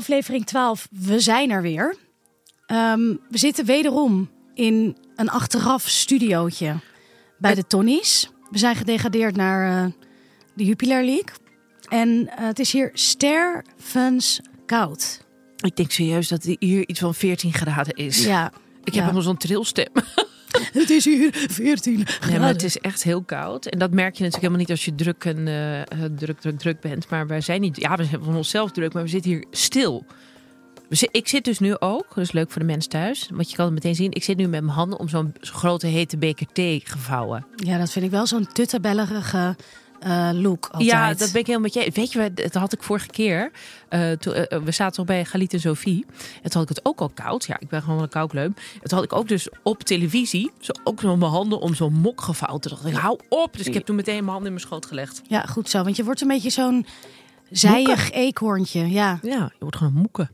aflevering 12. We zijn er weer. Ehm, we zitten wederom in een achteraf studiootje bij de Tonnies. We zijn gedegradeerd naar eh, de Jupiler League. En eh, het is hier stervenskoud. Ik denk serieus dat het hier iets van 14 graden is. Ja, Ik heb ja. helemaal zo'n trilstem. Het is hier 14 graden. Nee, maar het is echt heel koud. En dat merk je natuurlijk helemaal niet als je druk en eh, eh, druk, druk, druk bent. Maar wij zijn niet. Ja, we zijn van onszelf druk, maar we zitten hier stil. Ik zit dus nu ook, dat is leuk voor de mensen thuis, want je kan het meteen zien. Ik zit nu met mijn handen om zo'n zo'n grote hete beker thee gevouwen. Ja, dat vind ik wel zo'n tuttenbellerige eh, look altijd. Ja, dat ben ik helemaal met je. Weet je, dat had ik vorige keer. eh, toen, eh, we zaten nog bij Galit en Sophie. En toen had ik het ook al koud. Ja, ik ben gewoon een koukleum. En toen had ik ook dus op televisie, zo, ook zo mijn handen om zo'n mok gevouwen. Toen dacht ik, hou op. Dus ik heb toen meteen mijn handen in mijn schoot gelegd. Ja, goed zo. Want je wordt een beetje zo'n zijig eekhoorntje. Ja. Ja, je wordt gewoon een moeke.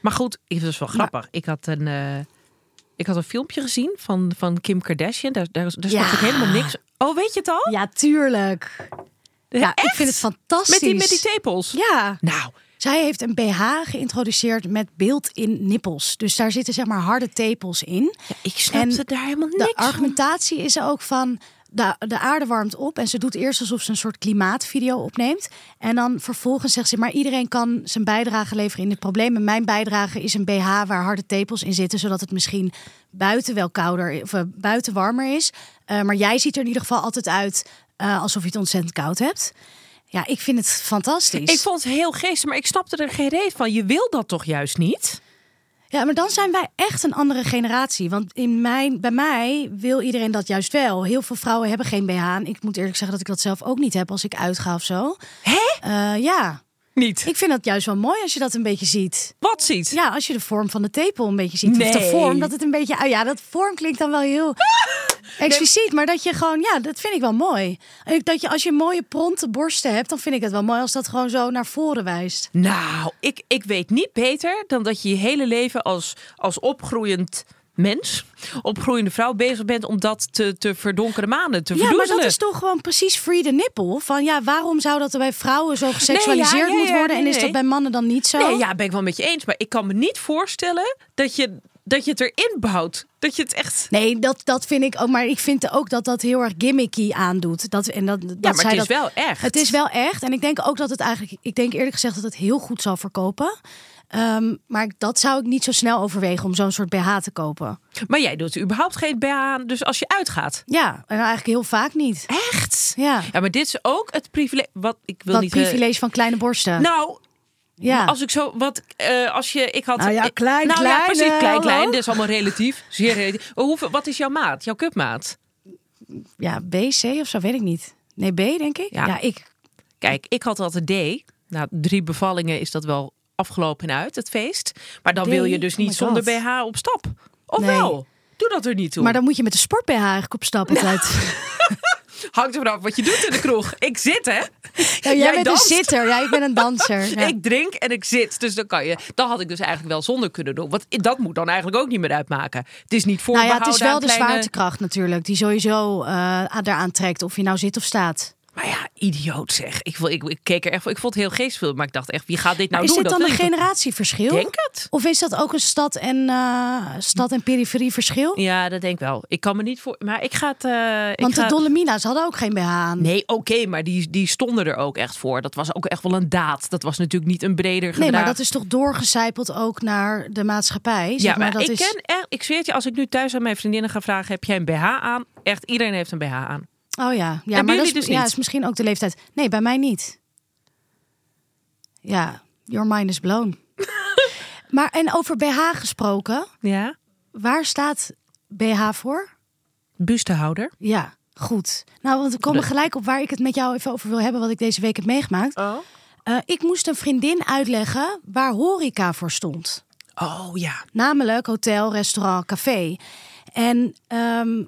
Maar goed, het was wel grappig. Ik had een... ik had een filmpje gezien van, van Kim Kardashian. Daar, daar, daar Ja. stond ook helemaal niks. Oh, weet je het al? ja, tuurlijk. Ja, ik vind het fantastisch. Met die, met die tepels. Ja, Nou, zij heeft een BH geïntroduceerd met beeld in nippels. Dus daar zitten zeg maar harde tepels in. ik snapte En daar helemaal De niks van. argumentatie is ook van... De, de aarde warmt op en ze doet eerst alsof ze een soort klimaatvideo opneemt. En dan vervolgens zegt ze, maar iedereen kan zijn bijdrage leveren in dit probleem. En mijn bijdrage is een BH waar harde tepels in zitten, zodat het misschien buiten wel kouder of eh, buiten warmer is. Eh, maar jij ziet er in ieder geval altijd uit eh, alsof je het ontzettend koud hebt. Ja, ik vind het fantastisch. Ik vond het heel geestig, maar ik snapte er geen reet van. Je wil dat toch juist niet? Ja, maar dan zijn wij echt een andere generatie. Want in mijn, bij mij wil iedereen dat juist wel. Heel veel vrouwen hebben geen BH. En ik moet eerlijk zeggen dat ik dat zelf ook niet heb als ik uitga of zo. Hè? Eh, ja, Niet. ik vind dat juist wel mooi als je dat een beetje ziet. Wat ziet? Ja, als je de vorm van de tepel een beetje ziet. Of de Nee. vorm, dat het een beetje... ah ja, dat vorm klinkt dan wel heel expliciet. Maar dat je gewoon... Ja, dat vind ik wel mooi. En Dat je, als je mooie pronte borsten hebt... dan vind ik het wel mooi als dat gewoon zo naar voren wijst. Nou, ik, ik weet niet beter dan dat je je hele leven als, als opgroeiend mens, opgroeiende vrouw bezig bent om dat te, te verdonkere manen, te Ja, maar dat is toch gewoon precies free the nipple. Van ja, waarom zou dat er bij vrouwen zo geseksualiseerd Nee, ja, ja, moet ja, worden? en is dat bij mannen dan niet zo? Nee, ja, ben ik wel met je eens. Maar ik kan me niet voorstellen dat je, dat je het erin bouwt. Dat je het echt... Nee, dat, dat vind ik ook. Maar ik vind ook dat dat heel erg gimmicky aandoet. Dat, en dat, dat Ja, maar zij het is dat, wel echt. Het is wel echt. En ik denk ook dat het eigenlijk... Ik denk eerlijk gezegd dat het heel goed zal verkopen. Ehm, maar dat zou ik niet zo snel overwegen om zo'n soort BH te kopen. Maar jij doet überhaupt geen BH dus als je uitgaat. Ja, en eigenlijk heel vaak niet. Echt? Ja, Ja, maar dit is ook het privilege. Wat ik wil dat niet. eh, privilege van kleine borsten. nou, ja. als ik zo wat. eh, als je. Ik had. Nou ja, klein, nou, klein, Ja, precies, eh, klein, klein. Dat is allemaal relatief. Zeer relatief. Maar Hoeveel, wat is jouw maat? Jouw cupmaat? ja, B, C of zo, weet ik niet. Nee, B denk ik. Ja. ja ik Kijk, ik had altijd D. Nou, drie bevallingen is dat wel afgelopen en uit, het feest. Maar dan D? wil je dus Oh niet zonder. BH op stap. Of Nee. wel? Doe dat er niet toe. Maar dan moet je met de sport BH eigenlijk op stap altijd. Hangt er vanaf wat je doet in de kroeg. Ik zit, hè? Ja, jij, bent danst. een zitter. Ja, ik ben een danser. Ja. Ik drink en ik zit. Dus dan kan je. Dat had ik dus eigenlijk wel zonder kunnen doen. Want dat moet dan eigenlijk ook niet meer uitmaken. Het is niet nou ja, voorbehouden het is wel de kleine- zwaartekracht natuurlijk. Die sowieso eh daaraan trekt of je nou zit of staat. Maar ja, idioot zeg. Ik, ik, ik keek er echt voor. Ik vond het heel geestvol. Maar ik dacht echt, wie gaat dit nou is doen? dit Dat dan een ik generatieverschil? Ik denk het. Of is dat ook een stad en, eh, stad en periferie verschil? Ja, dat denk ik wel. Ik kan me niet voor... Maar ik ga het... eh, ik Want ga... de Dolomina's hadden ook geen BH aan. Nee, oké, maar die, die stonden er ook echt voor. Dat was ook echt wel een daad. Dat was natuurlijk niet een breder gedrag. Nee, maar dat is toch doorgecijpeld ook naar de maatschappij? Zeg Ja, maar, dat ik is... ken echt... Ik zweer het je, als ik nu thuis aan mijn vriendinnen ga vragen... heb jij een BH aan? Echt, iedereen heeft een BH aan. Oh ja, ja Hebben maar dat is, dus ja, is misschien ook de leeftijd. Nee, bij mij niet. Ja, your mind is blown. maar en over BH gesproken, Ja? waar staat BH voor? Bustehouder. Ja, goed. Nou, want we komen gelijk op waar ik het met jou even over wil hebben, wat ik deze week heb meegemaakt. Oh. Eh, ik moest een vriendin uitleggen waar horeca voor stond. Oh ja. Namelijk hotel, restaurant, café. En ehm,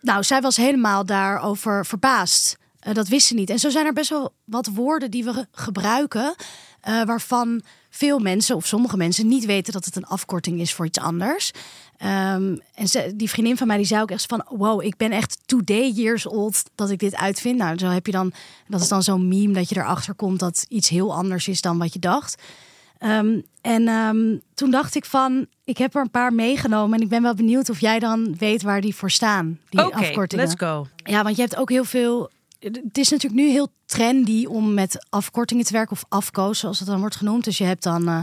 nou, zij was helemaal daarover verbaasd. Eh, dat wist ze niet. En zo zijn er best wel wat woorden die we ge- gebruiken. eh, waarvan veel mensen of sommige mensen niet weten dat het een afkorting is voor iets anders. Ehm, en die vriendin van mij die zei ook echt van... wow, ik ben echt today years old dat ik dit uitvind. Nou, zo heb je dan... dat is dan zo'n meme dat je erachter komt... dat iets heel anders is dan wat je dacht. Ehm, en ehm, toen dacht ik van, ik heb er een paar meegenomen en ik ben wel benieuwd of jij dan weet waar die voor staan, die Oké, afkortingen. let's go. Ja, want je hebt ook heel veel. Het is natuurlijk nu heel trendy om met afkortingen te werken of afkoos, zoals het dan wordt genoemd. Dus je hebt dan, eh,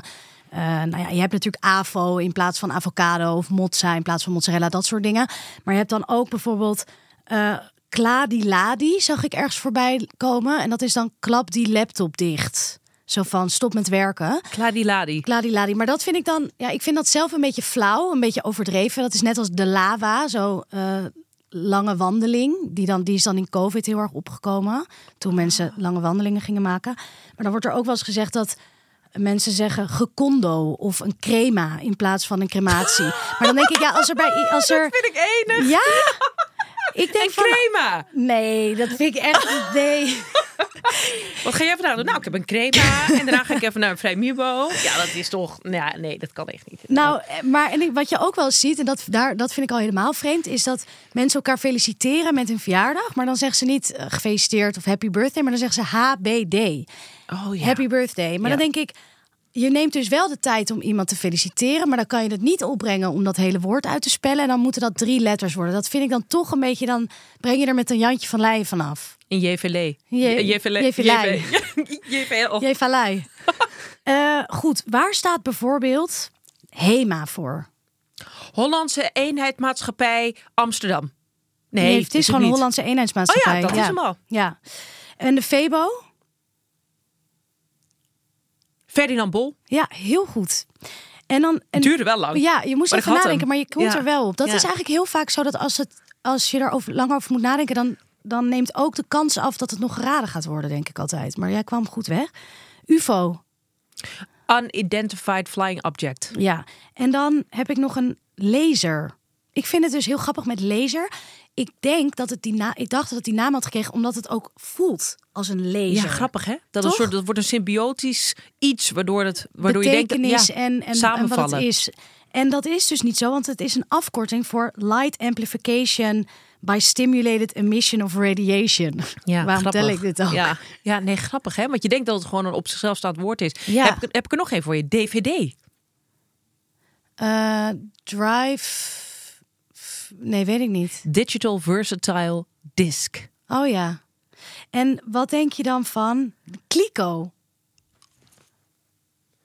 eh, nou ja, je hebt natuurlijk avo in plaats van avocado of mozza in plaats van mozzarella, dat soort dingen. Maar je hebt dan ook bijvoorbeeld eh Ladi, zag ik ergens voorbij komen. En dat is dan klap die laptop dicht. Zo van stop met werken. Kladiladi. Ladi. Maar dat vind ik dan, ja, ik vind dat zelf een beetje flauw, een beetje overdreven. Dat is net als de lava, zo eh, lange wandeling. Die, dan, die is dan in COVID heel erg opgekomen. Toen mensen lange wandelingen gingen maken. Maar dan wordt er ook wel eens gezegd dat mensen zeggen gecondo of een crema in plaats van een crematie. maar dan denk ik, ja, als er bij als er. vind ik enig. Ja, ik denk van. Crema. Nee, dat vind ik echt. Nee. Wat ga jij vandaag doen? Nou, ik heb een crema. en daarna ga ik even naar een vrij Mibo. Ja, dat is toch... Nou Ja, nee, dat kan echt niet. Nou, maar en wat je ook wel ziet, en dat, daar, dat vind ik al helemaal vreemd, is dat mensen elkaar feliciteren met hun verjaardag. Maar dan zeggen ze niet eh, gefeliciteerd of happy birthday, maar dan zeggen ze HBD. Oh ja. Happy birthday. Maar Ja. dan denk ik, je neemt dus wel de tijd om iemand te feliciteren, maar dan kan je het niet opbrengen om dat hele woord uit te spellen. En dan moeten dat drie letters worden. Dat vind ik dan toch een beetje, dan breng je er met een Jantje van Leyen vanaf. In JVL. JVL. JVL. Goed, waar staat bijvoorbeeld HEMA voor? Hollandse Eenheidmaatschappij Amsterdam. Nee, Nee, het is gewoon een niet. Hollandse eenheidsmaatschappij. Oh ja, dat is hem al. Ja. En de Febo? Ferdinand Bol. Ja, heel goed. En dan... En, Het duurde wel lang. Ja, je moest Maar even nadenken, hem. maar je komt Ja. er wel op. Dat Ja. is eigenlijk heel vaak zo dat als, het, als je er over, lang over moet nadenken... Dan, dan neemt ook de kans af dat het nog geraden gaat worden, denk ik altijd. Maar jij kwam goed weg. UFO, Unidentified Flying Object. ja. En dan heb ik nog een laser. Ik vind het dus heel grappig met laser. Ik denk dat het die naam... Ik dacht dat het die naam had gekregen omdat het ook voelt als een laser. Ja, grappig hè? Dat, is een soort, dat wordt een symbiotisch iets waardoor, het, waardoor je denkt... betekenis ja, en, en, en wat het is. En dat is dus niet zo, want het is een afkorting voor Light Amplification by Stimulated Emission of Radiation. Ja, Waarom grappig. tel ik dit ook? Ja, ja, nee, grappig hè? Want je denkt dat het gewoon een op zichzelf staand woord is. Ja. Heb, ik- heb ik er nog één voor je? DVD. Eh, drive... Nee, weet ik niet. Digital Versatile Disc. Oh ja. En wat denk je dan van Kliko?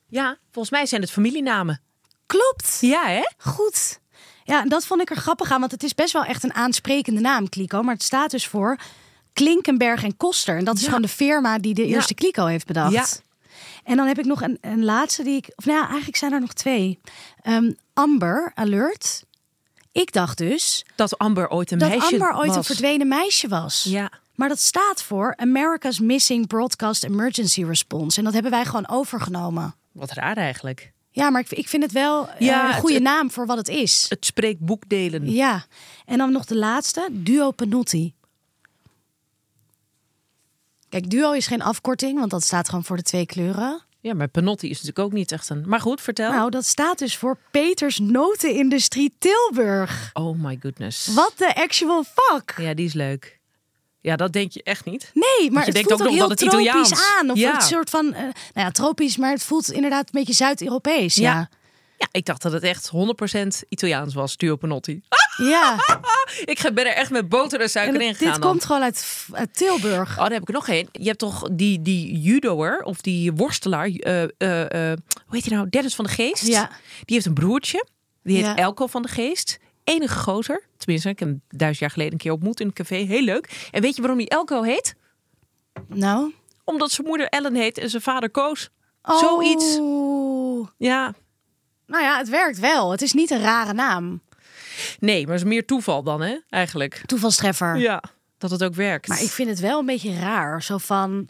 Ja, volgens mij zijn het familienamen. Klopt. Ja hè? Goed. Ja, en dat vond ik er grappig aan, want het is best wel echt een aansprekende naam, Kliko. Maar het staat dus voor Klinkenberg en Koster. En dat is Ja. gewoon de firma die de Ja. eerste Kliko heeft bedacht. Ja. En dan heb ik nog een, een laatste die ik... Of nou ja, eigenlijk zijn er nog twee. Ehm, Amber Alert. Ik dacht dus Dat Amber ooit een dat meisje Amber ooit was. een verdwenen meisje was. Ja. Maar dat staat voor America's Missing Broadcast Emergency Response. En dat hebben wij gewoon overgenomen. Wat raar eigenlijk. Ja, maar ik, ik vind het wel eh, een goede het- naam voor wat het is. Het spreekt boekdelen. Ja, en dan nog de laatste, Duo Penotti. Kijk, Duo is geen afkorting, want dat staat gewoon voor de twee kleuren. Ja, maar Penotti is natuurlijk ook niet echt een... Maar goed, vertel. Nou, dat staat dus voor Peters Notenindustrie Tilburg. Oh my goodness. What the actual fuck? Ja, die is leuk. Ja, dat denk je echt niet. Nee, maar je het denkt voelt ook ook nog heel dat het tropisch Italiaans- aan. Of Ja. het soort van, eh, nou ja, tropisch, maar het voelt inderdaad een beetje Zuid-Europees. Ja, Ja. Ja, ik dacht dat het echt 100% Italiaans was, Duo Panotti. ja. Ik ben er echt met boter en suiker En in gegaan dit dan. komt gewoon uit, uit Tilburg. Oh, daar heb ik er nog één. Je hebt toch die, die judoer of die worstelaar, eh, eh, eh, hoe heet hij nou? Dennis van de Geest. Ja. Die heeft een broertje. Die heet Ja. Elko van de Geest. Enige gozer. Tenminste, ik heb hem duizend jaar geleden een keer ontmoet in een café. Heel leuk. En weet je waarom hij Elko heet? Nou, Omdat zijn moeder Ellen heet en zijn vader Koos. Zoiets. Oh. Ja. Nou ja, het werkt wel. Het is niet een rare naam. Nee, maar het is meer toeval dan, hè? Eigenlijk. Toevalstreffer. Ja. Dat het ook werkt. Maar ik vind het wel een beetje raar. Zo van,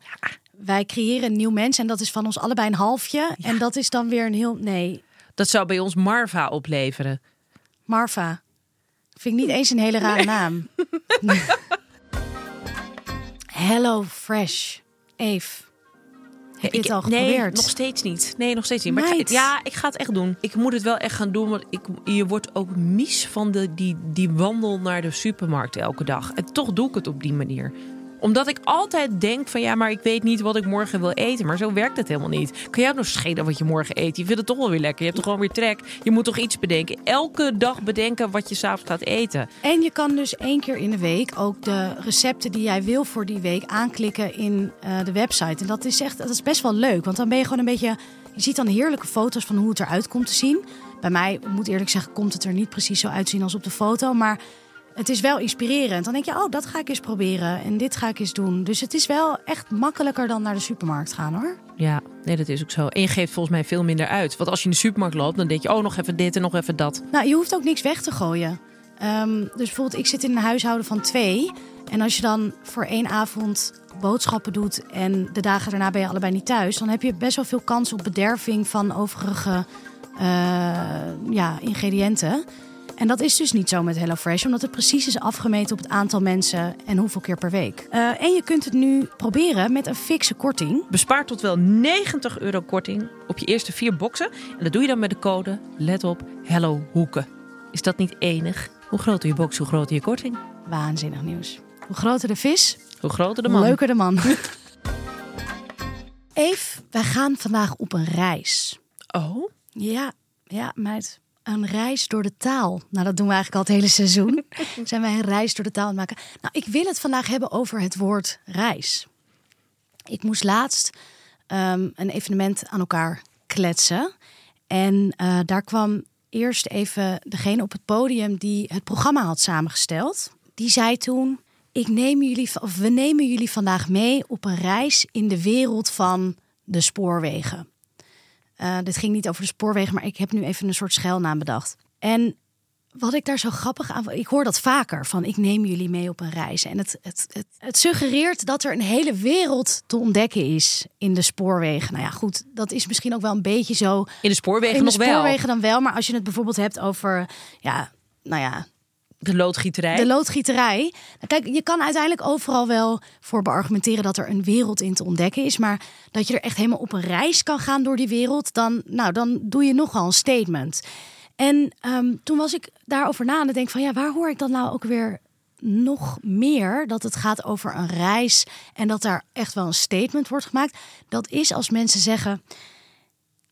wij creëren een nieuw mens en dat is van ons allebei een halfje. En dat is dan weer een heel... Nee, Dat zou bij ons Marva opleveren. Marva. Vind ik niet eens een hele rare naam. Hello Fresh. Eve. Heb je Ik- het al nee, geprobeerd? nog steeds niet. Nee, nog steeds niet. Maar ik ja, ik ga het echt doen. Ik moet het wel echt gaan doen, want ik, je wordt ook mies van de, die, die wandel naar de supermarkt elke dag. En toch doe ik het op die manier omdat ik altijd denk van ja, maar ik weet niet wat ik morgen wil eten. Maar zo werkt het helemaal niet. Kan jij ook nog schelen wat je morgen eet? Je vindt het toch wel weer lekker. Je hebt toch gewoon weer trek. Je moet toch iets bedenken. Elke dag bedenken wat je s'avonds gaat eten. En je kan dus één keer in de week ook de recepten die jij wil voor die week aanklikken in eh, de website. En dat is echt, dat is best wel leuk. Want dan ben je gewoon een beetje. Je ziet dan heerlijke foto's van hoe het eruit komt te zien. Bij mij, moet eerlijk zeggen, komt het er niet precies zo uitzien als op de foto. Maar het is wel inspirerend. Dan denk je, oh, dat ga ik eens proberen. En dit ga ik eens doen. Dus het is wel echt makkelijker dan naar de supermarkt gaan hoor. Ja, nee, dat is ook zo. En je geeft volgens mij veel minder uit. Want als je in de supermarkt loopt, dan denk je, oh, nog even dit en nog even dat. Nou, je hoeft ook niks weg te gooien. Ehm, dus bijvoorbeeld, ik zit in een huishouden van twee. En als je dan voor één avond boodschappen doet en de dagen daarna ben je allebei niet thuis, dan heb je best wel veel kans op bederving van overige eh, ja, ingrediënten. En dat is dus niet zo met HelloFresh, omdat het precies is afgemeten op het aantal mensen en hoeveel keer per week. Eh, en je kunt het nu proberen met een fikse korting. Bespaar tot wel 90 euro korting op je eerste vier boxen. En dat doe je dan met de code, let op, Hello Hoeken. Is dat niet enig? Hoe groter je box, hoe groter je korting. Waanzinnig nieuws. Hoe groter de vis, Hoe groter de Hoe man. leuker de man. Eve, wij gaan vandaag op een reis. Oh, Ja, ja, meid. Een reis door de taal. Nou, dat doen we eigenlijk al het hele seizoen. Zijn wij een reis door de taal aan het maken. Nou, ik wil het vandaag hebben over het woord reis. Ik moest laatst ehm, een evenement aan elkaar kletsen. En eh, daar kwam eerst even degene op het podium die het programma had samengesteld. Die zei toen: ik neem jullie, of we nemen jullie vandaag mee op een reis in de wereld van de spoorwegen. Eh, dit ging niet over de spoorwegen, maar ik heb nu even een soort schuilnaam bedacht. En wat ik daar zo grappig aan ik hoor dat vaker van ik neem jullie mee op een reis. En het, het, het, het suggereert dat er een hele wereld te ontdekken is in de spoorwegen. Nou ja, goed, dat is misschien ook wel een beetje zo in de spoorwegen in de nog wel. spoorwegen dan wel. Maar als je het bijvoorbeeld hebt over, ja, nou ja, De loodgieterij. de loodgieterij. Nou, Kijk, je kan uiteindelijk overal wel voor beargumenteren dat er een wereld in te ontdekken is. Maar dat je er echt helemaal op een reis kan gaan door die wereld, dan, nou, dan doe je nogal een statement. En ehm, toen was ik daarover na aan het denken van ja, waar hoor ik dan nou ook weer nog meer dat het gaat over een reis en dat daar echt wel een statement wordt gemaakt. Dat is als mensen zeggen: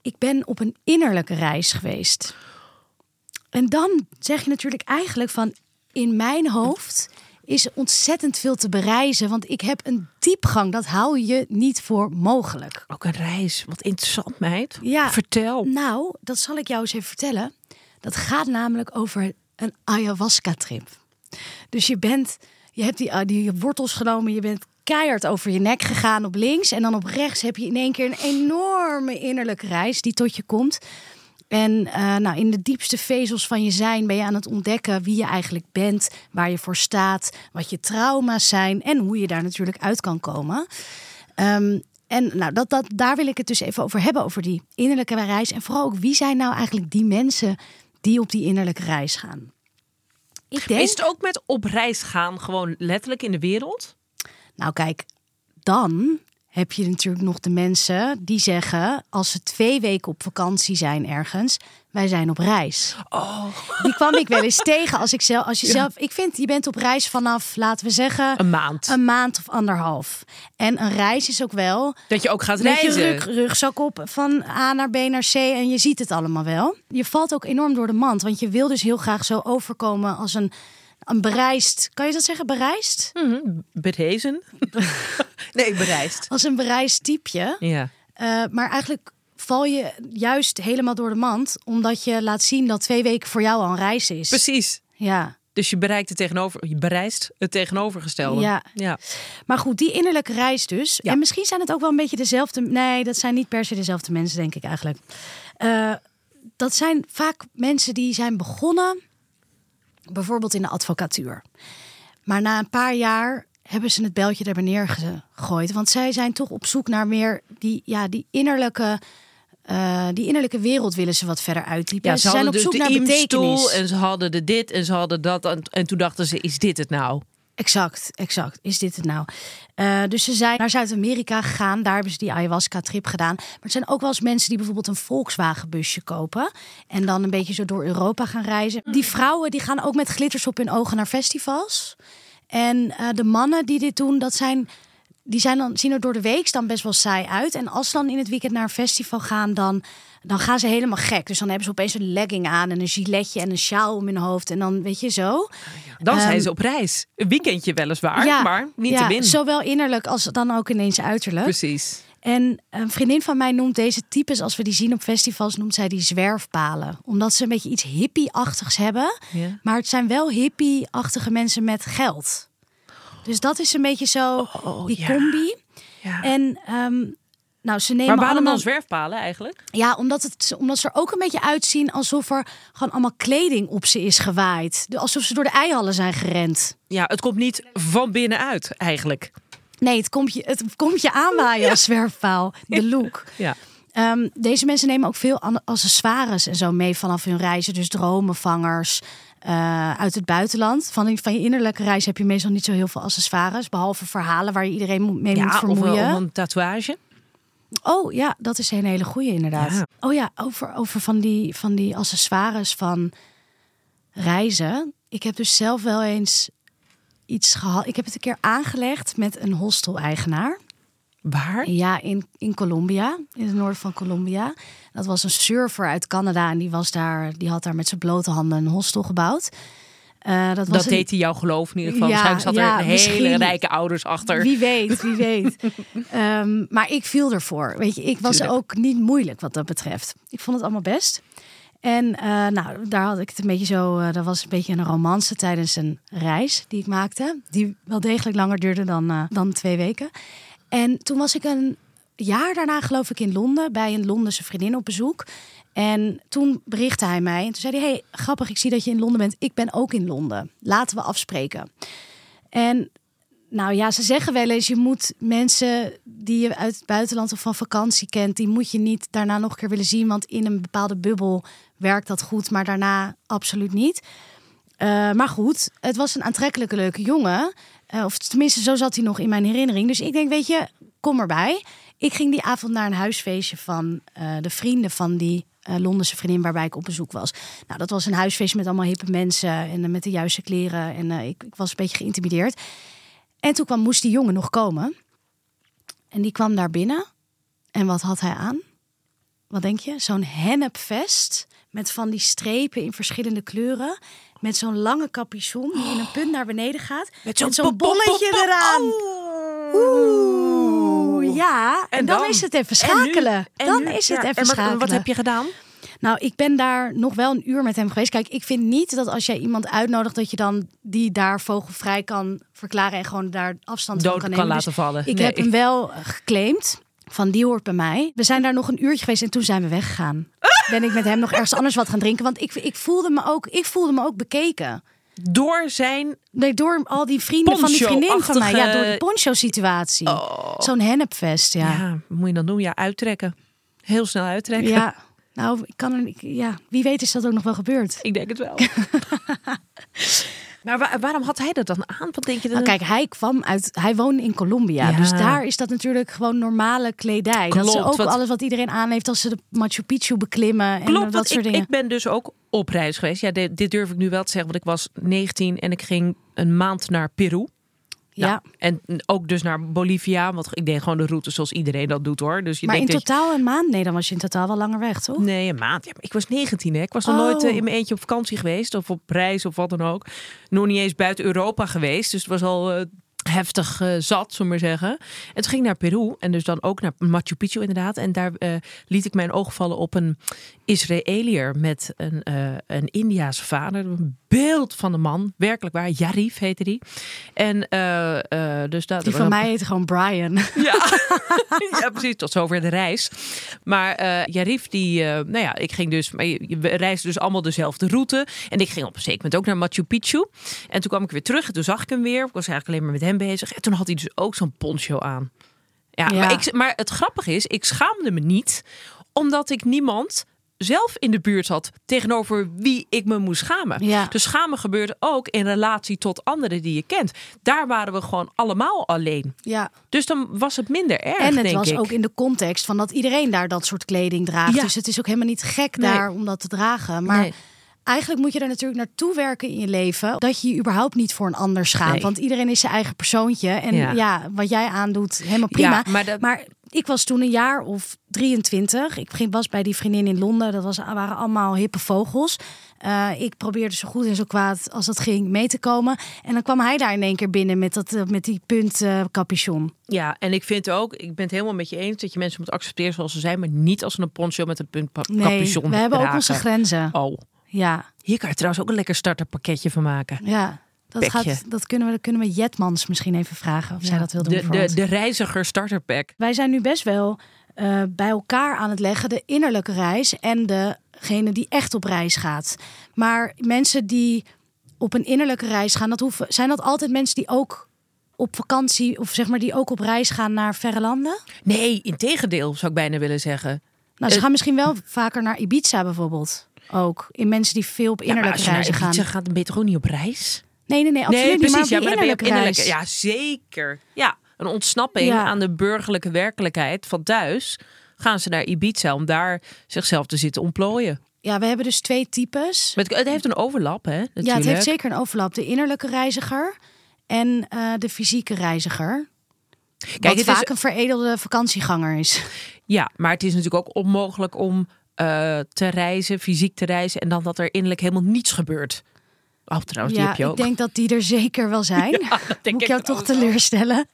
ik ben op een innerlijke reis geweest. En dan zeg je natuurlijk eigenlijk van in mijn hoofd is ontzettend veel te bereizen, want ik heb een diepgang dat hou je niet voor mogelijk. Ook een reis. Wat interessant, meid. Ja. Vertel. Nou, dat zal ik jou eens even vertellen. Dat gaat namelijk over een ayahuasca-trip. Dus je bent, je hebt die, ah, die wortels genomen, je bent keihard over je nek gegaan op links en dan op rechts heb je in één keer een enorme innerlijke reis die tot je komt. En eh, nou, in de diepste vezels van je zijn ben je aan het ontdekken wie je eigenlijk bent, waar je voor staat, wat je trauma's zijn en hoe je daar natuurlijk uit kan komen. Ehm, en nou, dat, dat, daar wil ik het dus even over hebben, over die innerlijke reis. En vooral ook wie zijn nou eigenlijk die mensen die op die innerlijke reis gaan. Ik denk, Is het ook met op reis gaan gewoon letterlijk in de wereld? nou kijk, dan heb je natuurlijk nog de mensen die zeggen, als ze twee weken op vakantie zijn ergens, wij zijn op reis. Oh. Die kwam ik wel eens tegen als ik zelf, als je zelf, ik vind, je bent op reis vanaf, laten we zeggen, Een maand. een maand of anderhalf. En een reis is ook wel Dat je ook gaat reizen. rug, rugzak op van A naar B naar C en je ziet het allemaal wel. Je valt ook enorm door de mand, want je wil dus heel graag zo overkomen als een, een bereisd, kan je dat zeggen, bereisd? Mhm, Berezen. nee, bereisd. Als een bereisd typeje. Ja. Eh, maar eigenlijk val je juist helemaal door de mand, omdat je laat zien dat twee weken voor jou al een reis is. Precies. Ja. Dus je bereikt het tegenover, je bereist het tegenovergestelde. Ja. ja. Maar goed, die innerlijke reis dus. Ja. En misschien zijn het ook wel een beetje dezelfde. Nee, dat zijn niet per se dezelfde mensen, denk ik eigenlijk. Eh, dat zijn vaak mensen die zijn begonnen, bijvoorbeeld in de advocatuur. Maar na een paar jaar hebben ze het beltje er neer gegooid. Want zij zijn toch op zoek naar meer die, ja, die innerlijke. eh, die innerlijke wereld willen ze wat verder uitdiepen. Ja, ze, ze zijn op dus zoek de naar betekenis. En ze hadden de dit en ze hadden dat. En, en toen dachten ze, is dit het nou? Exact, exact. Is dit het nou? Eh, dus ze zijn naar Zuid-Amerika gegaan. Daar hebben ze die ayahuasca-trip gedaan. Maar er zijn ook wel eens mensen die bijvoorbeeld een Volkswagen-busje kopen. En dan een beetje zo door Europa gaan reizen. Die vrouwen die gaan ook met glitters op hun ogen naar festivals. En eh, de mannen die dit doen, dat zijn... Die zijn dan, zien er door de week dan best wel saai uit. En als ze dan in het weekend naar een festival gaan, dan, dan gaan ze helemaal gek. Dus dan hebben ze opeens een legging aan en een giletje en een sjaal om hun hoofd. En dan weet je zo. Dan zijn Ehm, ze op reis. Een weekendje weliswaar, maar niet ja, te. Zowel innerlijk als dan ook ineens uiterlijk. Precies. En een vriendin van mij noemt deze types, als we die zien op festivals, noemt zij die zwerfpalen. Omdat ze een beetje iets hippie-achtigs hebben. Ja. Maar het zijn wel hippie-achtige mensen met geld. Dus dat is een beetje zo Oh, die ja. combi. Ja. En ehm, nou, ze nemen maar waarom allemaal... dan zwerfpalen eigenlijk? Ja, omdat, het, omdat ze er ook een beetje uitzien alsof er gewoon allemaal kleding op ze is gewaaid. Alsof ze door de eihallen zijn gerend. Ja, het komt niet van binnenuit eigenlijk. Nee, het komt je, het komt je aanwaaien als zwerfpaal. De look. Ja. Ehm, deze mensen nemen ook veel accessoires en zo mee vanaf hun reizen. Dus dromenvangers eh, uit het buitenland. Van, van je innerlijke reis heb je meestal niet zo heel veel accessoires. Behalve verhalen waar je iedereen mee moet Ja, of, vermoeien. of een tatoeage. Oh ja, dat is een hele goede inderdaad. Ja. Oh ja, over, over van, die, van die accessoires van reizen. Ik heb dus zelf wel eens iets gehad. Ik heb het een keer aangelegd met een hostel-eigenaar. Waar? Ja, in, in Colombia, in het noorden van Colombia. Dat was een surfer uit Canada en die, was daar, die had daar met zijn blote handen een hostel gebouwd. Eh, dat was Dat een- deed hij jou geloven in ieder geval. Ja, Waarschijnlijk zat er hele rijke ouders achter. Wie weet, wie weet. Ehm, maar ik viel ervoor. Weet je, ik was Tuurlijk. ook niet moeilijk wat dat betreft. Ik vond het allemaal best. En eh, nou, daar had ik het een beetje zo. eh dat was een beetje een romance tijdens een reis die ik maakte. Die wel degelijk langer duurde dan, dan twee weken. En toen was ik een jaar daarna, geloof ik, in Londen bij een Londense vriendin op bezoek. En toen berichtte hij mij. En toen zei hij: Hey, grappig, ik zie dat je in Londen bent. Ik ben ook in Londen. Laten we afspreken. En nou ja, ze zeggen wel eens, je moet mensen die je uit het buitenland of van vakantie kent, die moet je niet daarna nog een keer willen zien, want in een bepaalde bubbel werkt dat goed, maar daarna absoluut niet. Eh, maar goed, het was een aantrekkelijke, leuke jongen. Eh, of tenminste, zo zat hij nog in mijn herinnering. Dus ik denk, weet je, kom erbij. Ik ging die avond naar een huisfeestje van eh, de vrienden van die eh, Londense vriendin waarbij ik op bezoek was. Nou, dat was een huisfeestje met allemaal hippe mensen en eh, met de juiste kleren. En eh, ik, ik was een beetje geïntimideerd. En toen kwam, moest die jongen nog komen. En die kwam daar binnen. En wat had hij aan? Wat denk je? Zo'n hennepvest met van die strepen in verschillende kleuren. Met zo'n lange capuchon die in een punt naar beneden gaat. Met zo'n bolletje pop. eraan. Oeh, ja. En, En dan, dan? is het even En nu? schakelen. En dan nu? is het Ja, even en wat, schakelen. wat heb je gedaan? Nou, ik ben daar nog wel een uur met hem geweest. Kijk, ik vind niet dat als jij iemand uitnodigt, dat je dan die daar vogelvrij kan verklaren en gewoon daar afstand Dood van kan kan nemen. laten Dus vallen. Ik Nee. heb hem wel geclaimd. Van die hoort bij mij. We zijn daar nog een uurtje geweest en toen zijn we weggegaan. Ben ik met hem nog ergens anders wat gaan drinken. Want ik, ik, voelde, me ook, ik voelde me ook bekeken. Door zijn... Nee, door al die vrienden van die vriendin van mij. Ja, door de poncho-situatie. Zo'n hennepvest, ja. Moet je dan doen? Ja, uittrekken. Heel snel uittrekken. Ja, nou, ik kan er, ja, wie weet is dat ook nog wel gebeurd. Ik denk het wel. Maar wa- waarom had hij dat dan aan? Wat denk je dan? Nou, kijk, hij kwam uit, hij woonde in Colombia. Ja. Dus daar is dat natuurlijk gewoon normale kledij. dat is Klopt, ook wat- alles wat iedereen aan heeft als ze de Machu Picchu beklimmen en Klopt, dat want soort ik, dingen. ik ben dus ook op reis geweest. Ja, dit, dit durf ik nu wel te zeggen, want ik was 19 en ik ging een maand naar Peru. Ja. Nou, en ook dus naar Bolivia, want ik deed gewoon de route zoals iedereen dat doet hoor. Dus je maar in denkt je- totaal een maand? Nee, dan was je in totaal wel langer weg, toch? Nee, een maand. Ja, maar ik was 19 hè. Ik was nog Oh. nooit eh, in mijn eentje op vakantie geweest of op reis of wat dan ook. Nog niet eens buiten Europa geweest. Dus het was al eh, heftig eh, zat, zullen we maar zeggen. En toen ging ik naar Peru en dus dan ook naar Machu Picchu inderdaad. En daar eh, liet ik mijn oog vallen op een Israëliër met een, eh een Indiaanse vader. Een beeld van de man, werkelijk waar. Yarif heette die. En dus dat Die van mij heet gewoon Brian. ja. ja, precies. Tot zover de reis. Maar Jarif, die, nou ja, ik ging dus, we reisden dus allemaal dezelfde route. En ik ging op een zeker moment ook naar Machu Picchu. En toen kwam ik weer terug en toen zag ik hem weer. Ik was eigenlijk alleen maar met hem bezig. En toen had hij dus ook zo'n poncho aan. Ja, Ja. Maar, ik, maar het grappige is, ik schaamde me niet, omdat ik niemand zelf in de buurt had tegenover wie ik me moest schamen. Ja. Dus schamen gebeurt ook in relatie tot anderen die je kent. Daar waren we gewoon allemaal alleen. Ja. Dus dan was het minder erg, En het denk was ik. ook in de context van dat iedereen daar dat soort kleding draagt. Ja. Dus het is ook helemaal niet gek Nee. daar om dat te dragen. Maar Nee. Eigenlijk moet je er natuurlijk naartoe werken in je leven. Dat je je überhaupt niet voor een ander schaamt. Nee. Want iedereen is zijn eigen persoontje. En Ja. ja, wat jij aandoet, helemaal prima. Ja, maar dat- maar ik was toen een jaar of 23. Ik was bij die vriendin in Londen. Dat was, waren allemaal hippe vogels. Eh, ik probeerde zo goed en zo kwaad als dat ging mee te komen. En dan kwam hij daar in één keer binnen met, dat, eh, met die punt eh, capuchon. Ja, en ik vind ook, ik ben het helemaal met je eens dat je mensen moet accepteren zoals ze zijn, maar niet als een poncho met een punt Nee, capuchon we hebben ook onze grenzen. Oh, Ja, hier kan je trouwens ook een lekker starterpakketje van maken. ja. Dat, gaat, dat kunnen we, dat kunnen we Jetmans misschien even vragen of zij dat wil doen de, voor de, ons. de reiziger starterpack. Wij zijn nu best wel eh, bij elkaar aan het leggen, de innerlijke reis en degene die echt op reis gaat. Maar mensen die op een innerlijke reis gaan, dat hoeven, zijn dat altijd mensen die ook op vakantie of zeg maar die ook op reis gaan naar verre landen? Nee, integendeel zou ik bijna willen zeggen. Nou, ze gaan misschien wel vaker naar Ibiza bijvoorbeeld. Ook in mensen die veel op innerlijke als je reizen gaan. Ibiza gaat, dan ben je toch ook niet op reis? Nee, nee, nee, absoluut niet. Maar ja, maar dan ben je op innerlijke. Ja, zeker. Ja, een ontsnapping Ja. aan de burgerlijke werkelijkheid van thuis. Gaan ze naar Ibiza om daar zichzelf te zitten ontplooien. Ja, we hebben dus twee types. Maar het, heeft een overlap, hè? Natuurlijk. Ja, het heeft zeker een overlap. De innerlijke reiziger en eh, de fysieke reiziger. Kijk, wat het vaak is, een veredelde vakantieganger is. ja, maar het is natuurlijk ook onmogelijk om eh, te reizen, fysiek te reizen, en dan dat er innerlijk helemaal niets gebeurt. Oh, trouwens, die ja, heb je ook. ik denk dat die er zeker wel zijn. denk Moet ik jou toch teleurstellen.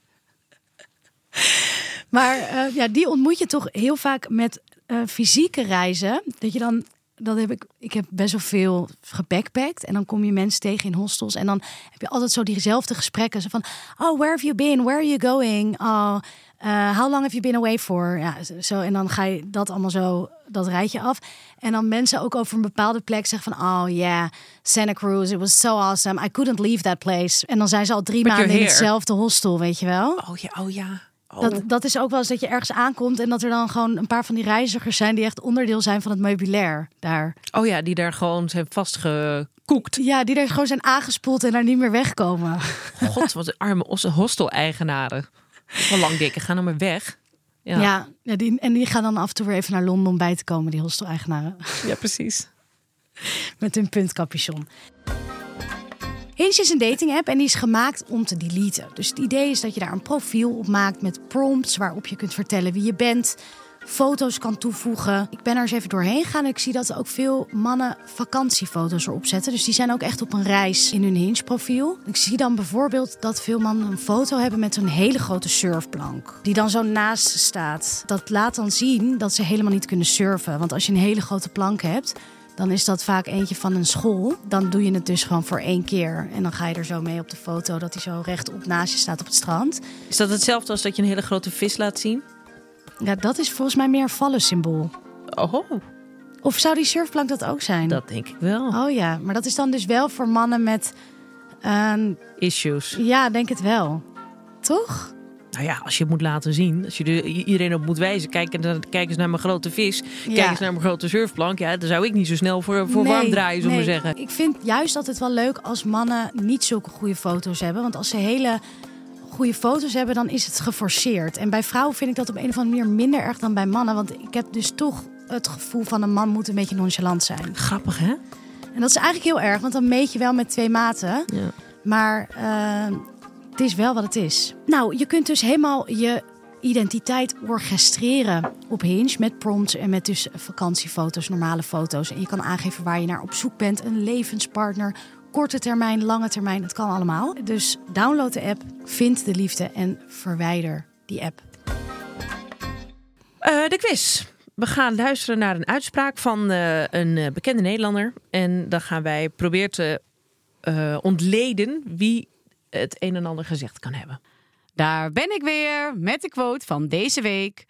Maar eh, ja, die ontmoet je toch heel vaak met eh, fysieke reizen. Dat je dan, dat heb ik, ik heb best wel veel gebackpackt. En dan kom je mensen tegen in hostels. En dan heb je altijd zo diezelfde gesprekken. Zo van, oh, where have you been? Where are you going? Oh, eh, how long have you been away for? Ja, zo, en dan ga je dat allemaal zo, dat rijtje af. En dan mensen ook over een bepaalde plek zeggen van... oh yeah, Santa Cruz, it was so awesome. I couldn't leave that place. En dan zijn ze al drie maanden in hetzelfde hostel, weet je wel? Oh ja, oh ja. Dat, dat is ook wel eens dat je ergens aankomt... en dat er dan gewoon een paar van die reizigers zijn... die echt onderdeel zijn van het meubilair daar. oh ja, die daar gewoon zijn vastgekoekt. Ja, die er gewoon zijn aangespoeld en daar niet meer wegkomen. God, wat arme os- hostel-eigenaren. Wel lang dikke, ga nou maar weg. Ja, Ja, ja, die, en die gaan dan af en toe weer even naar Londen om bij te komen... die hostel-eigenaren. ja precies. met hun puntcapuchon. Hinge is een dating app en die is gemaakt om te deleten. Dus het idee is dat je daar een profiel op maakt met prompts waarop je kunt vertellen wie je bent, foto's kan toevoegen. Ik ben er eens even doorheen gegaan en ik zie dat ook veel mannen vakantiefoto's erop zetten. Dus die zijn ook echt op een reis in hun Hinge profiel. Ik zie dan bijvoorbeeld dat veel mannen een foto hebben met een hele grote surfplank. Die dan zo naast staat. Dat laat dan zien dat ze helemaal niet kunnen surfen. Want als je een hele grote plank hebt, dan is dat vaak eentje van een school. Dan doe je het dus gewoon voor één keer. En dan ga je er zo mee op de foto dat hij zo rechtop naast je staat op het strand. Is dat hetzelfde als dat je een hele grote vis laat zien? Ja, dat is volgens mij meer een vallensymbool. Oh, Of zou die surfplank dat ook zijn? dat denk ik wel. Oh ja, maar dat is dan dus wel voor mannen met... een Issues. ja, denk het wel. Toch? Nou ja, als je het moet laten zien, als je er iedereen op moet wijzen. Kijk, en- kijk eens naar mijn grote vis. Kijk eens naar mijn grote surfplank. Ja, dan zou ik niet zo snel voor, voor warm draaien, zullen we nee. zeggen. Ik vind juist altijd wel leuk als mannen niet zulke goede foto's hebben. Want als ze hele goede foto's hebben, dan is het geforceerd. En bij vrouwen vind ik dat op een of andere manier minder erg dan bij mannen. Want ik heb dus toch het gevoel van een man moet een beetje nonchalant zijn. Grappig, hè? En dat is eigenlijk heel erg, want dan meet je wel met twee maten. Ja. Maar eh, het is wel wat het is. Nou, je kunt dus helemaal je identiteit orchestreren op Hinge met prompts en met dus vakantiefoto's, normale foto's. En je kan aangeven waar je naar op zoek bent, een levenspartner, korte termijn, lange termijn, het kan allemaal. Dus download de app, vind de liefde en verwijder die app. Eh, de quiz. We gaan luisteren naar een uitspraak van eh, een eh, bekende Nederlander. En dan gaan wij proberen te eh, ontleden wie het een en ander gezegd kan hebben. Daar ben ik weer met de quote van deze week.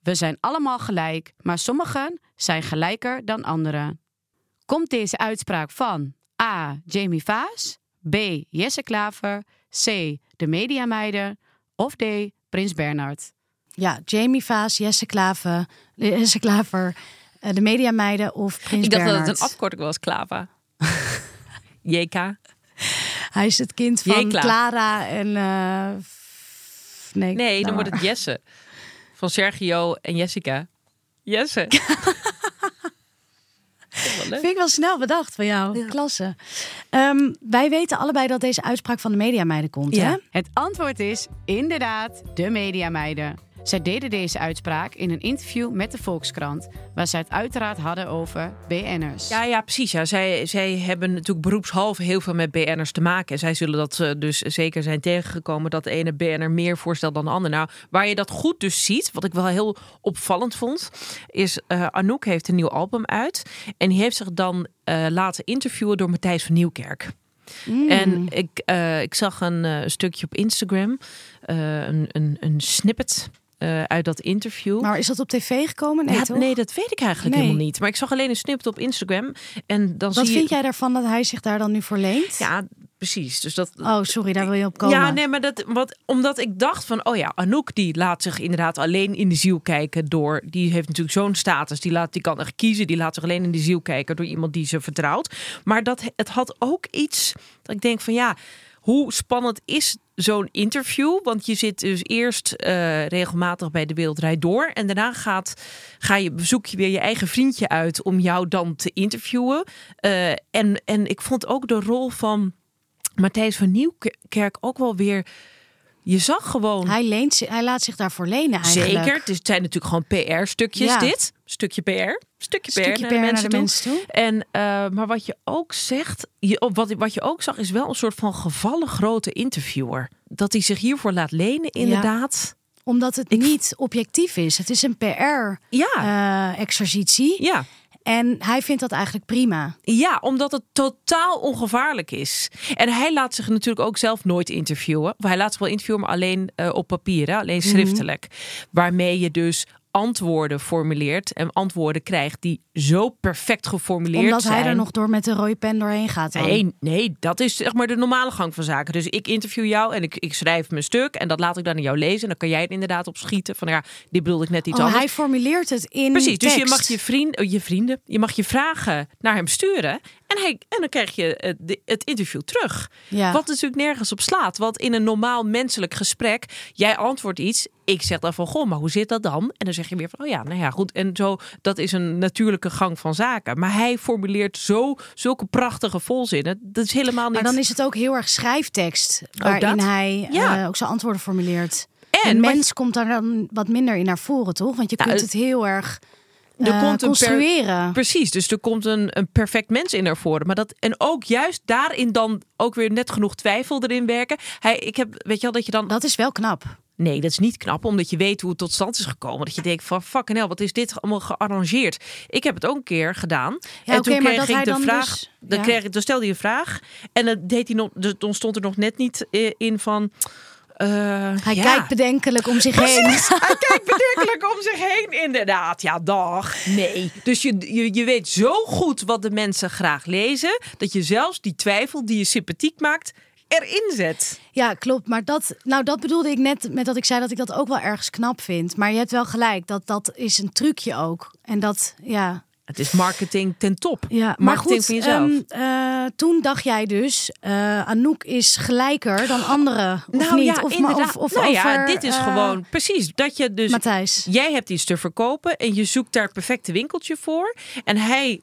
We zijn allemaal gelijk, maar sommigen zijn gelijker dan anderen. Komt deze uitspraak van A. Jamie Vaas, B. Jesse Klaver, C. De Mediameiden of D. Prins Bernhard? Ja, Jamie Vaas, Jesse Klaver, Jesse Klaver eh, de Mediameiden of Prins Ik dacht dat het een afkorting was, Klava. JK. Hij is het kind van Jekla. Clara en... eh, nee, Nee, dan wordt het Jesse. Van Sergio en Jessica. Jesse. Vind ik wel snel bedacht van jou. Klasse. Ehm, wij weten allebei dat deze uitspraak van de Mediameiden komt, Ja. hè? Het antwoord is inderdaad de Mediameiden. Zij deden deze uitspraak in een interview met de Volkskrant, waar zij het uiteraard hadden over BN'ers. Ja, ja, precies. Ja. Zij, zij hebben natuurlijk beroepshalve heel veel met BN'ers te maken. En zij zullen dat eh, dus zeker zijn tegengekomen dat de ene BN'er meer voorstelt dan de ander. Nou, waar je dat goed dus ziet, wat ik wel heel opvallend vond, is eh, Anouk heeft een nieuw album uit. En die heeft zich dan eh, laten interviewen door Matthijs van Nieuwkerk. En ik, eh, ik zag een eh, stukje op Instagram, eh, een, een, een snippet eh, uit dat interview. Maar is dat op tv gekomen? Nee, Ja, toch? nee, dat weet ik eigenlijk Nee. helemaal niet. Maar ik zag alleen een snippet op Instagram. En dan Wat zie vind je... jij daarvan dat hij zich daar dan nu voor leent? Ja, precies. Dus dat... Oh, sorry, daar wil je op komen. Ja, nee, maar dat, wat, omdat ik dacht van, oh ja, Anouk die laat zich inderdaad alleen in de ziel kijken door, die heeft natuurlijk zo'n status, die, laat, die kan echt kiezen, die laat zich alleen in de ziel kijken door iemand die ze vertrouwt. Maar dat, het had ook iets dat ik denk van, ja, hoe spannend is zo'n interview? Want je zit dus eerst eh, regelmatig bij de Wereldrijd door en daarna gaat, ga je, bezoek je weer je eigen vriendje uit om jou dan te interviewen. Eh, en, en ik vond ook de rol van Matthijs van Nieuwkerk ook wel weer. Je zag gewoon. Hij, leent, hij laat zich daarvoor lenen eigenlijk. Zeker. Het, zijn natuurlijk gewoon PR-stukjes. Ja. Dit stukje PR. Stukje PR, Stukje naar, PR de naar mensen de mensen toe. En, eh, maar wat je ook zegt, je, wat, wat je ook zag, is wel een soort van gevallen grote interviewer. Dat hij zich hiervoor laat lenen, inderdaad. Omdat het niet objectief is. Het is een eh, Ja. PR-exercitie. Ja. En hij vindt dat eigenlijk prima. Ja, omdat het totaal ongevaarlijk is. En hij laat zich natuurlijk ook zelf nooit interviewen. Hij laat zich wel interviewen, maar alleen eh, op papier, hè? alleen schriftelijk. Waarmee je dus antwoorden formuleert en antwoorden krijgt die zo perfect geformuleerd Omdat zijn. hij er nog door met de rode pen doorheen gaat. Dan. Nee, nee, dat is zeg maar de normale gang van zaken. Dus ik interview jou en ik, ik schrijf mijn stuk en dat laat ik dan aan jou lezen. En dan kan jij er inderdaad op schieten van ja, dit bedoelde ik net iets Oh, anders. hij formuleert het in Precies, dus je mag je, vriend, oh, je vrienden, je mag je vragen naar hem sturen. En, hij, en dan krijg je het, de- het interview terug. Ja. Wat natuurlijk nergens op slaat. Want in een normaal menselijk gesprek, jij antwoordt iets. Ik zeg dan van, goh, maar hoe zit dat dan? En dan zeg je weer van, oh ja, nou ja, goed. En zo, dat is een natuurlijke gang van zaken. Maar hij formuleert zo, zulke prachtige volzinnen. Dat is helemaal niet... Maar dan is het ook heel erg schrijftekst. Waarin dat? hij Ja. eh, ook zijn antwoorden formuleert. En wat- mens komt daar dan wat minder in naar voren, toch? Want je Nou, kunt het- heel erg Er eh, komt een construeren. Precies, dus er komt een, een perfect mens in naar voren. Maar dat, en ook juist daarin dan ook weer net genoeg twijfel erin werken. Hij, ik heb, weet je wel, dat je dan... Dat is wel knap. Nee, dat is niet knap, omdat je weet hoe het tot stand is gekomen. Dat je denkt van, fucking hell, wat is dit allemaal gearrangeerd? Ik heb het ook een keer gedaan. Ja, en toen kreeg ik de vraag... dus- dan, kreeg, ik- dan stelde hij een vraag. En dan, deed hij nog, dus dan stond er nog net niet eh, in van... eh, Hij ja. kijkt bedenkelijk om zich heen. Hij kijkt bedenkelijk om zich heen, inderdaad. Ja, dag. Nee. Dus je, je, je weet zo goed wat de mensen graag lezen, dat je zelfs die twijfel die je sympathiek maakt, erin zet. Ja, klopt. Maar dat, nou, dat bedoelde ik net met dat ik zei dat ik dat ook wel ergens knap vind. Maar je hebt wel gelijk, dat dat is een trucje ook. En dat, ja, Het is marketing ten top. Ja, maar marketing goed, van jezelf. ehm, eh, toen dacht jij dus, eh, Anouk is gelijker dan anderen, of nou niet? ja, of, inderdaad. of, of nou ja, over, dit is eh, gewoon precies dat je dus Matthijs. Jij hebt iets te verkopen en je zoekt daar het perfecte winkeltje voor. En hij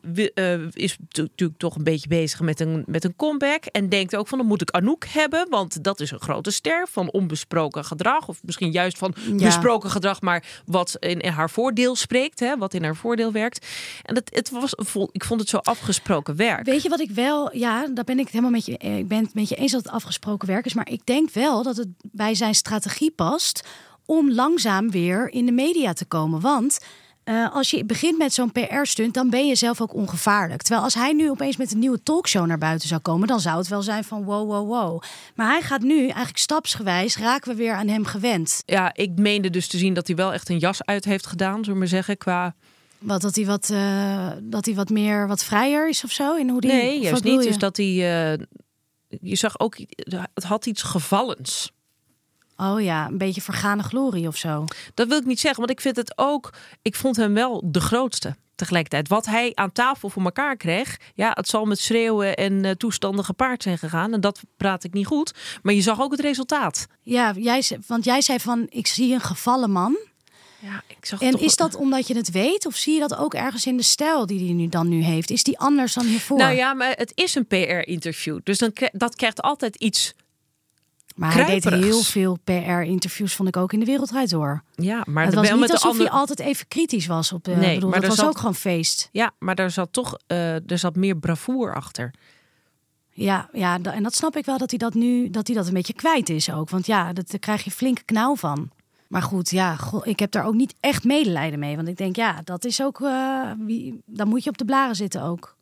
is tu- natuurlijk toch een beetje bezig met een, met een comeback. En denkt ook van, dan moet ik Anouk hebben. Want dat is een grote ster van onbesproken gedrag. Of misschien juist van Ja. besproken gedrag, maar wat in, in haar voordeel spreekt. Hè, wat in haar voordeel werkt. En het, het was, ik vond het zo afgesproken werk. Weet je wat ik wel, ja, daar ben ik het helemaal met je, eh, ik ben het met je eens dat het afgesproken werk is. Maar ik denk wel dat het bij zijn strategie past om langzaam weer in de media te komen. Want eh, als je begint met zo'n PR-stunt, dan ben je zelf ook ongevaarlijk. Terwijl als hij nu opeens met een nieuwe talkshow naar buiten zou komen, dan zou het wel zijn van wow, wow, wow. Maar hij gaat nu eigenlijk stapsgewijs, raken we weer aan hem gewend. Ja, ik meende dus te zien dat hij wel echt een jas uit heeft gedaan, zullen we maar zeggen, qua Wat, dat hij wat, eh, dat hij wat meer, wat vrijer is of zo? In hoe die, Nee, juist niet. Dus dat hij. eh, je zag ook, het had iets gevallens. Oh ja, een beetje vergane glorie of zo. Dat wil ik niet zeggen, want ik vind het ook. Ik vond hem wel de grootste tegelijkertijd. Wat hij aan tafel voor elkaar kreeg, ja, het zal met schreeuwen en eh, toestanden gepaard zijn gegaan. En dat praat ik niet goed. Maar je zag ook het resultaat. Ja, jij, want jij zei van, ik zie een gevallen man. Ja, ik zag En toch is dat omdat je het weet? Of zie je dat ook ergens in de stijl die hij nu dan nu heeft? Is die anders dan hiervoor? Nou ja, maar het is een PR-interview. Dus dan, dat krijgt altijd iets. maar hij deed heel veel PR-interviews, vond ik ook in de wereldwijd door. Ja, maar het wel was niet met de alsof hij altijd even kritisch was op de. Nee, bedoel, maar dat was zat- ook gewoon feest. Ja, maar daar zat toch er zat meer bravoer achter. Ja, ja, en dat snap ik wel dat hij dat nu dat hij dat een beetje kwijt is ook. Want ja, dat, daar krijg je flinke knauw van. Maar goed, ja, goh, ik heb daar ook niet echt medelijden mee. Want ik denk, ja, dat is ook. eh, wie, dan moet je op de blaren zitten ook.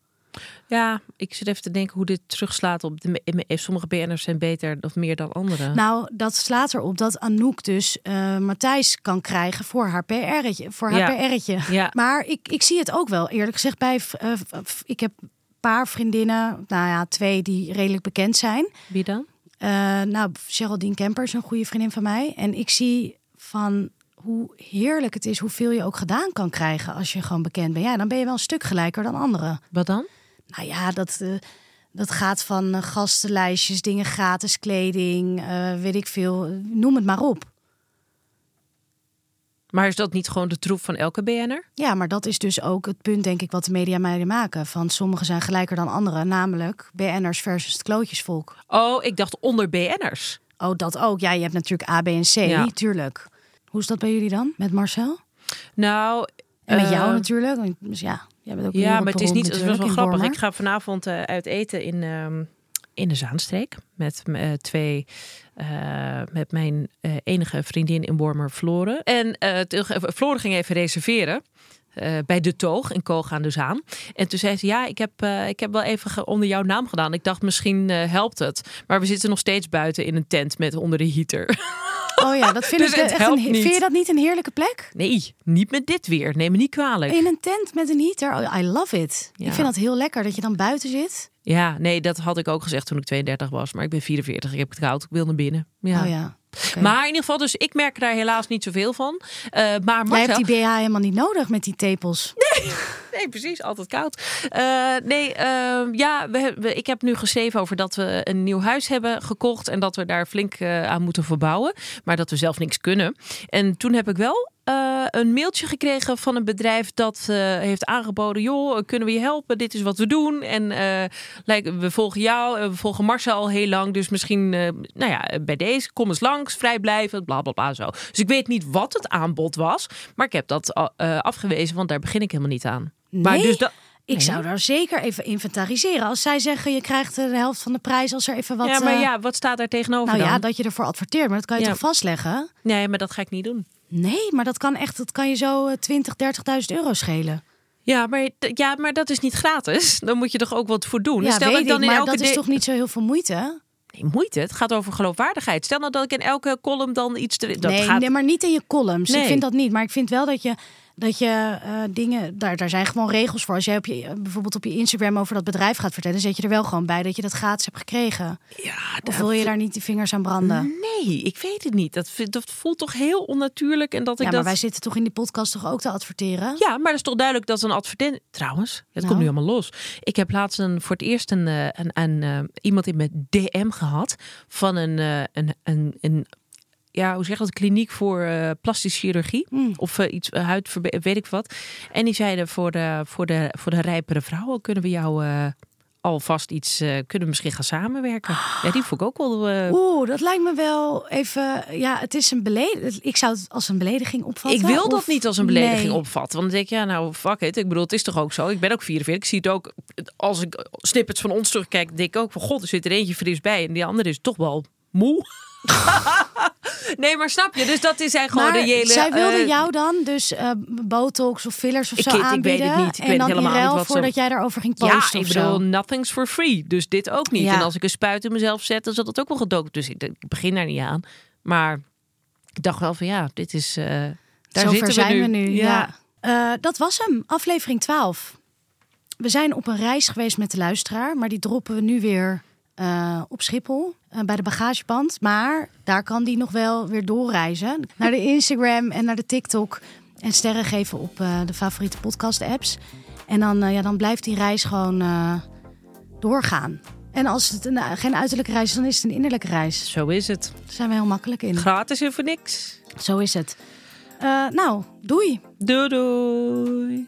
Ja, ik zit even te denken hoe dit terugslaat op de. me- Sommige BN'ers zijn beter of meer dan anderen. Nou, dat slaat erop dat Anouk dus eh Matthijs kan krijgen voor haar PR'tje. Voor haar Ja. PR'tje. Ja. Maar ik, ik zie het ook wel, eerlijk gezegd, bij. eh, ik heb een paar vriendinnen, nou ja, twee die redelijk bekend zijn. Wie dan? Eh, nou, Geraldine Kemper is een goede vriendin van mij. En ik zie van hoe heerlijk het is, hoeveel je ook gedaan kan krijgen als je gewoon bekend bent. Ja, dan ben je wel een stuk gelijker dan anderen. Wat dan? Nou ja, dat, eh, dat gaat van eh, gastenlijstjes, dingen gratis, kleding, eh, weet ik veel. Noem het maar op. Maar is dat niet gewoon de troep van elke BN'er? Ja, maar dat is dus ook het punt, denk ik, wat de media meiden maken. Van sommigen zijn gelijker dan anderen, namelijk BN'ers versus het klootjesvolk. Oh, ik dacht onder BN'ers. Oh, dat ook. Ja, je hebt natuurlijk A, B en C, Ja. tuurlijk. Hoe is dat bij jullie dan? Met Marcel? Nou. En met eh, jou natuurlijk. want- Dus ja, jij bent ook Ja, maar het is niet. Het was wel natuurlijk grappig. Ik ga vanavond eh, uit eten in, ehm, in de Zaanstreek met eh, twee. eh, met mijn eh, enige vriendin in Wormer, Floren. En eh Floren ging even reserveren. eh, bij de Toog in Koog aan de Zaan. En toen zei ze: Ja, ik heb, eh, ik heb wel even onder jouw naam gedaan. Ik dacht, misschien eh, helpt het. Maar we zitten nog steeds buiten in een tent met onder de heater. Oh ja, dat vind Dus ik het helpt een, niet. Vind je dat niet een heerlijke plek? Nee, niet met dit weer. Neem me niet kwalijk. In een tent met een heater. Oh, I love it. Ja. Ik vind dat heel lekker dat je dan buiten zit. Ja, nee, dat had ik ook gezegd toen ik 32 was. Maar ik ben 44, ik heb het koud, ik wil naar binnen. Ja. Oh ja. Maar in ieder geval, dus ik merk daar helaas niet zoveel van. Eh, maar Jij Marcel... hebt die BH helemaal niet nodig met die tepels. Nee, precies, altijd koud. Eh, nee, ehm, ja, we, ik heb nu geschreven over dat we een nieuw huis hebben gekocht. En dat we daar flink eh, aan moeten verbouwen. Maar dat we zelf niks kunnen. En toen heb ik wel eh, een mailtje gekregen van een bedrijf dat eh, heeft aangeboden: joh, kunnen we je helpen? Dit is wat we doen. En eh, lijken we volgen jou, we volgen Marcel al heel lang. Dus misschien, eh, nou ja, bij deze, kom eens langs, vrijblijvend, bla bla bla zo. Dus ik weet niet wat het aanbod was, maar ik heb dat eh, afgewezen, want daar begin ik helemaal niet aan. Maar dus dat. Ik Nee. zou daar zeker even inventariseren. Als zij zeggen je krijgt eh, de helft van de prijs als er even wat... ja, maar eh, ja, wat staat daar tegenover Nou dan? ja, dat je ervoor adverteert, maar dat kan je Ja. toch vastleggen? Nee, maar dat ga ik niet doen. Nee, maar dat kan echt, dat kan je zo eh, 20, 30.000 euro schelen. Ja maar, ja, maar dat is niet gratis. Dan moet je toch ook wat voor doen. Ja, Stel dat ik dan ik, in maar elke dat is toch niet zo heel veel moeite? Nee, moeite. Het gaat over geloofwaardigheid. Stel nou dat ik in elke column dan iets... Te... Dat nee, gaat... nee, maar niet in je columns. Nee. Ik vind dat niet. Maar ik vind wel dat je Dat je eh, dingen, daar, daar zijn gewoon regels voor. Als jij op je, bijvoorbeeld op je Instagram over dat bedrijf gaat vertellen, zet je er wel gewoon bij dat je dat gratis hebt gekregen. Ja, Of wil je daar niet die vingers aan branden? Nee, ik weet het niet. Dat, dat voelt toch heel onnatuurlijk. En dat ik Ja, maar dat... wij zitten toch in die podcast toch ook te adverteren? Ja, maar dat is toch duidelijk dat een advertentie... Trouwens, het Nou. komt nu allemaal los. Ik heb laatst een, voor het eerst een, eh, een, een, eh, iemand in mijn DM gehad... van een, een, een, een ja, hoe zeg je dat, kliniek voor eh, plastische chirurgie. Hmm. Of eh, iets, uh, huidverbe- weet ik wat. En die zeiden voor de, voor de, voor de rijpere vrouwen kunnen we jou... eh, alvast iets eh, kunnen we misschien gaan samenwerken. Ja, die vond ik ook wel. eh, Oeh, dat lijkt me wel even. Ja, het is een belediging. Ik zou het als een belediging opvatten. Ik wil of- dat niet als een belediging Nee. opvatten. Want dan denk ik, ja, nou, fuck it. Ik bedoel, het is toch ook zo. Ik ben ook 44. Ik zie het ook, als ik snippets van ons terugkijk, denk ik ook van, god, er zit er eentje fris bij. En die andere is toch wel moe. nee, maar snap je? Dus dat is eigenlijk Maar gewoon de hele... zij wilde eh, jou dan dus eh, botox of fillers of Ik- zo ik weet het aanbieden. niet. Ik en weet dan helemaal niet wat ze- voordat jij daarover ging Ja, posten ik of bedoel, nothing's for free. Dus dit ook niet. Ja. En als ik een spuit in mezelf zet, dan zal dat ook wel gedoken. Dus ik, ik begin daar niet aan. Maar ik dacht wel van, ja, dit is... eh daar Zover zitten zijn we we nu. nu. Ja. Eh, dat was hem, aflevering 12. We zijn op een reis geweest met de luisteraar, maar die droppen we nu weer eh, op Schiphol eh, bij de bagageband. Maar daar kan die nog wel weer doorreizen naar de Instagram en naar de TikTok en sterren geven op eh, de favoriete podcast-apps. En dan, ja, dan blijft die reis gewoon doorgaan. En als het een, geen uiterlijke reis is, dan is het een innerlijke reis. Zo is het. Daar zijn we heel makkelijk in. Gratis en voor niks. Zo is het. Nou, doei. Doei doei.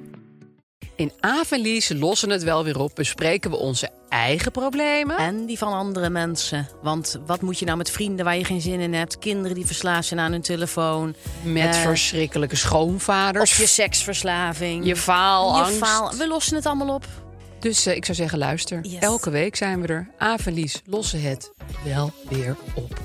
In Avenlies lossen het wel weer op, bespreken we onze eigen problemen. En die van andere mensen. Want wat moet je nou met vrienden waar je geen zin in hebt? Kinderen die verslaafd zijn aan hun telefoon. Met Eh, verschrikkelijke schoonvaders. Of je seksverslaving. Je faalangst. Je faal. We lossen het allemaal op. Dus eh, ik zou zeggen, luister. Yes. Elke week zijn we er. Avenlies lossen het wel weer op.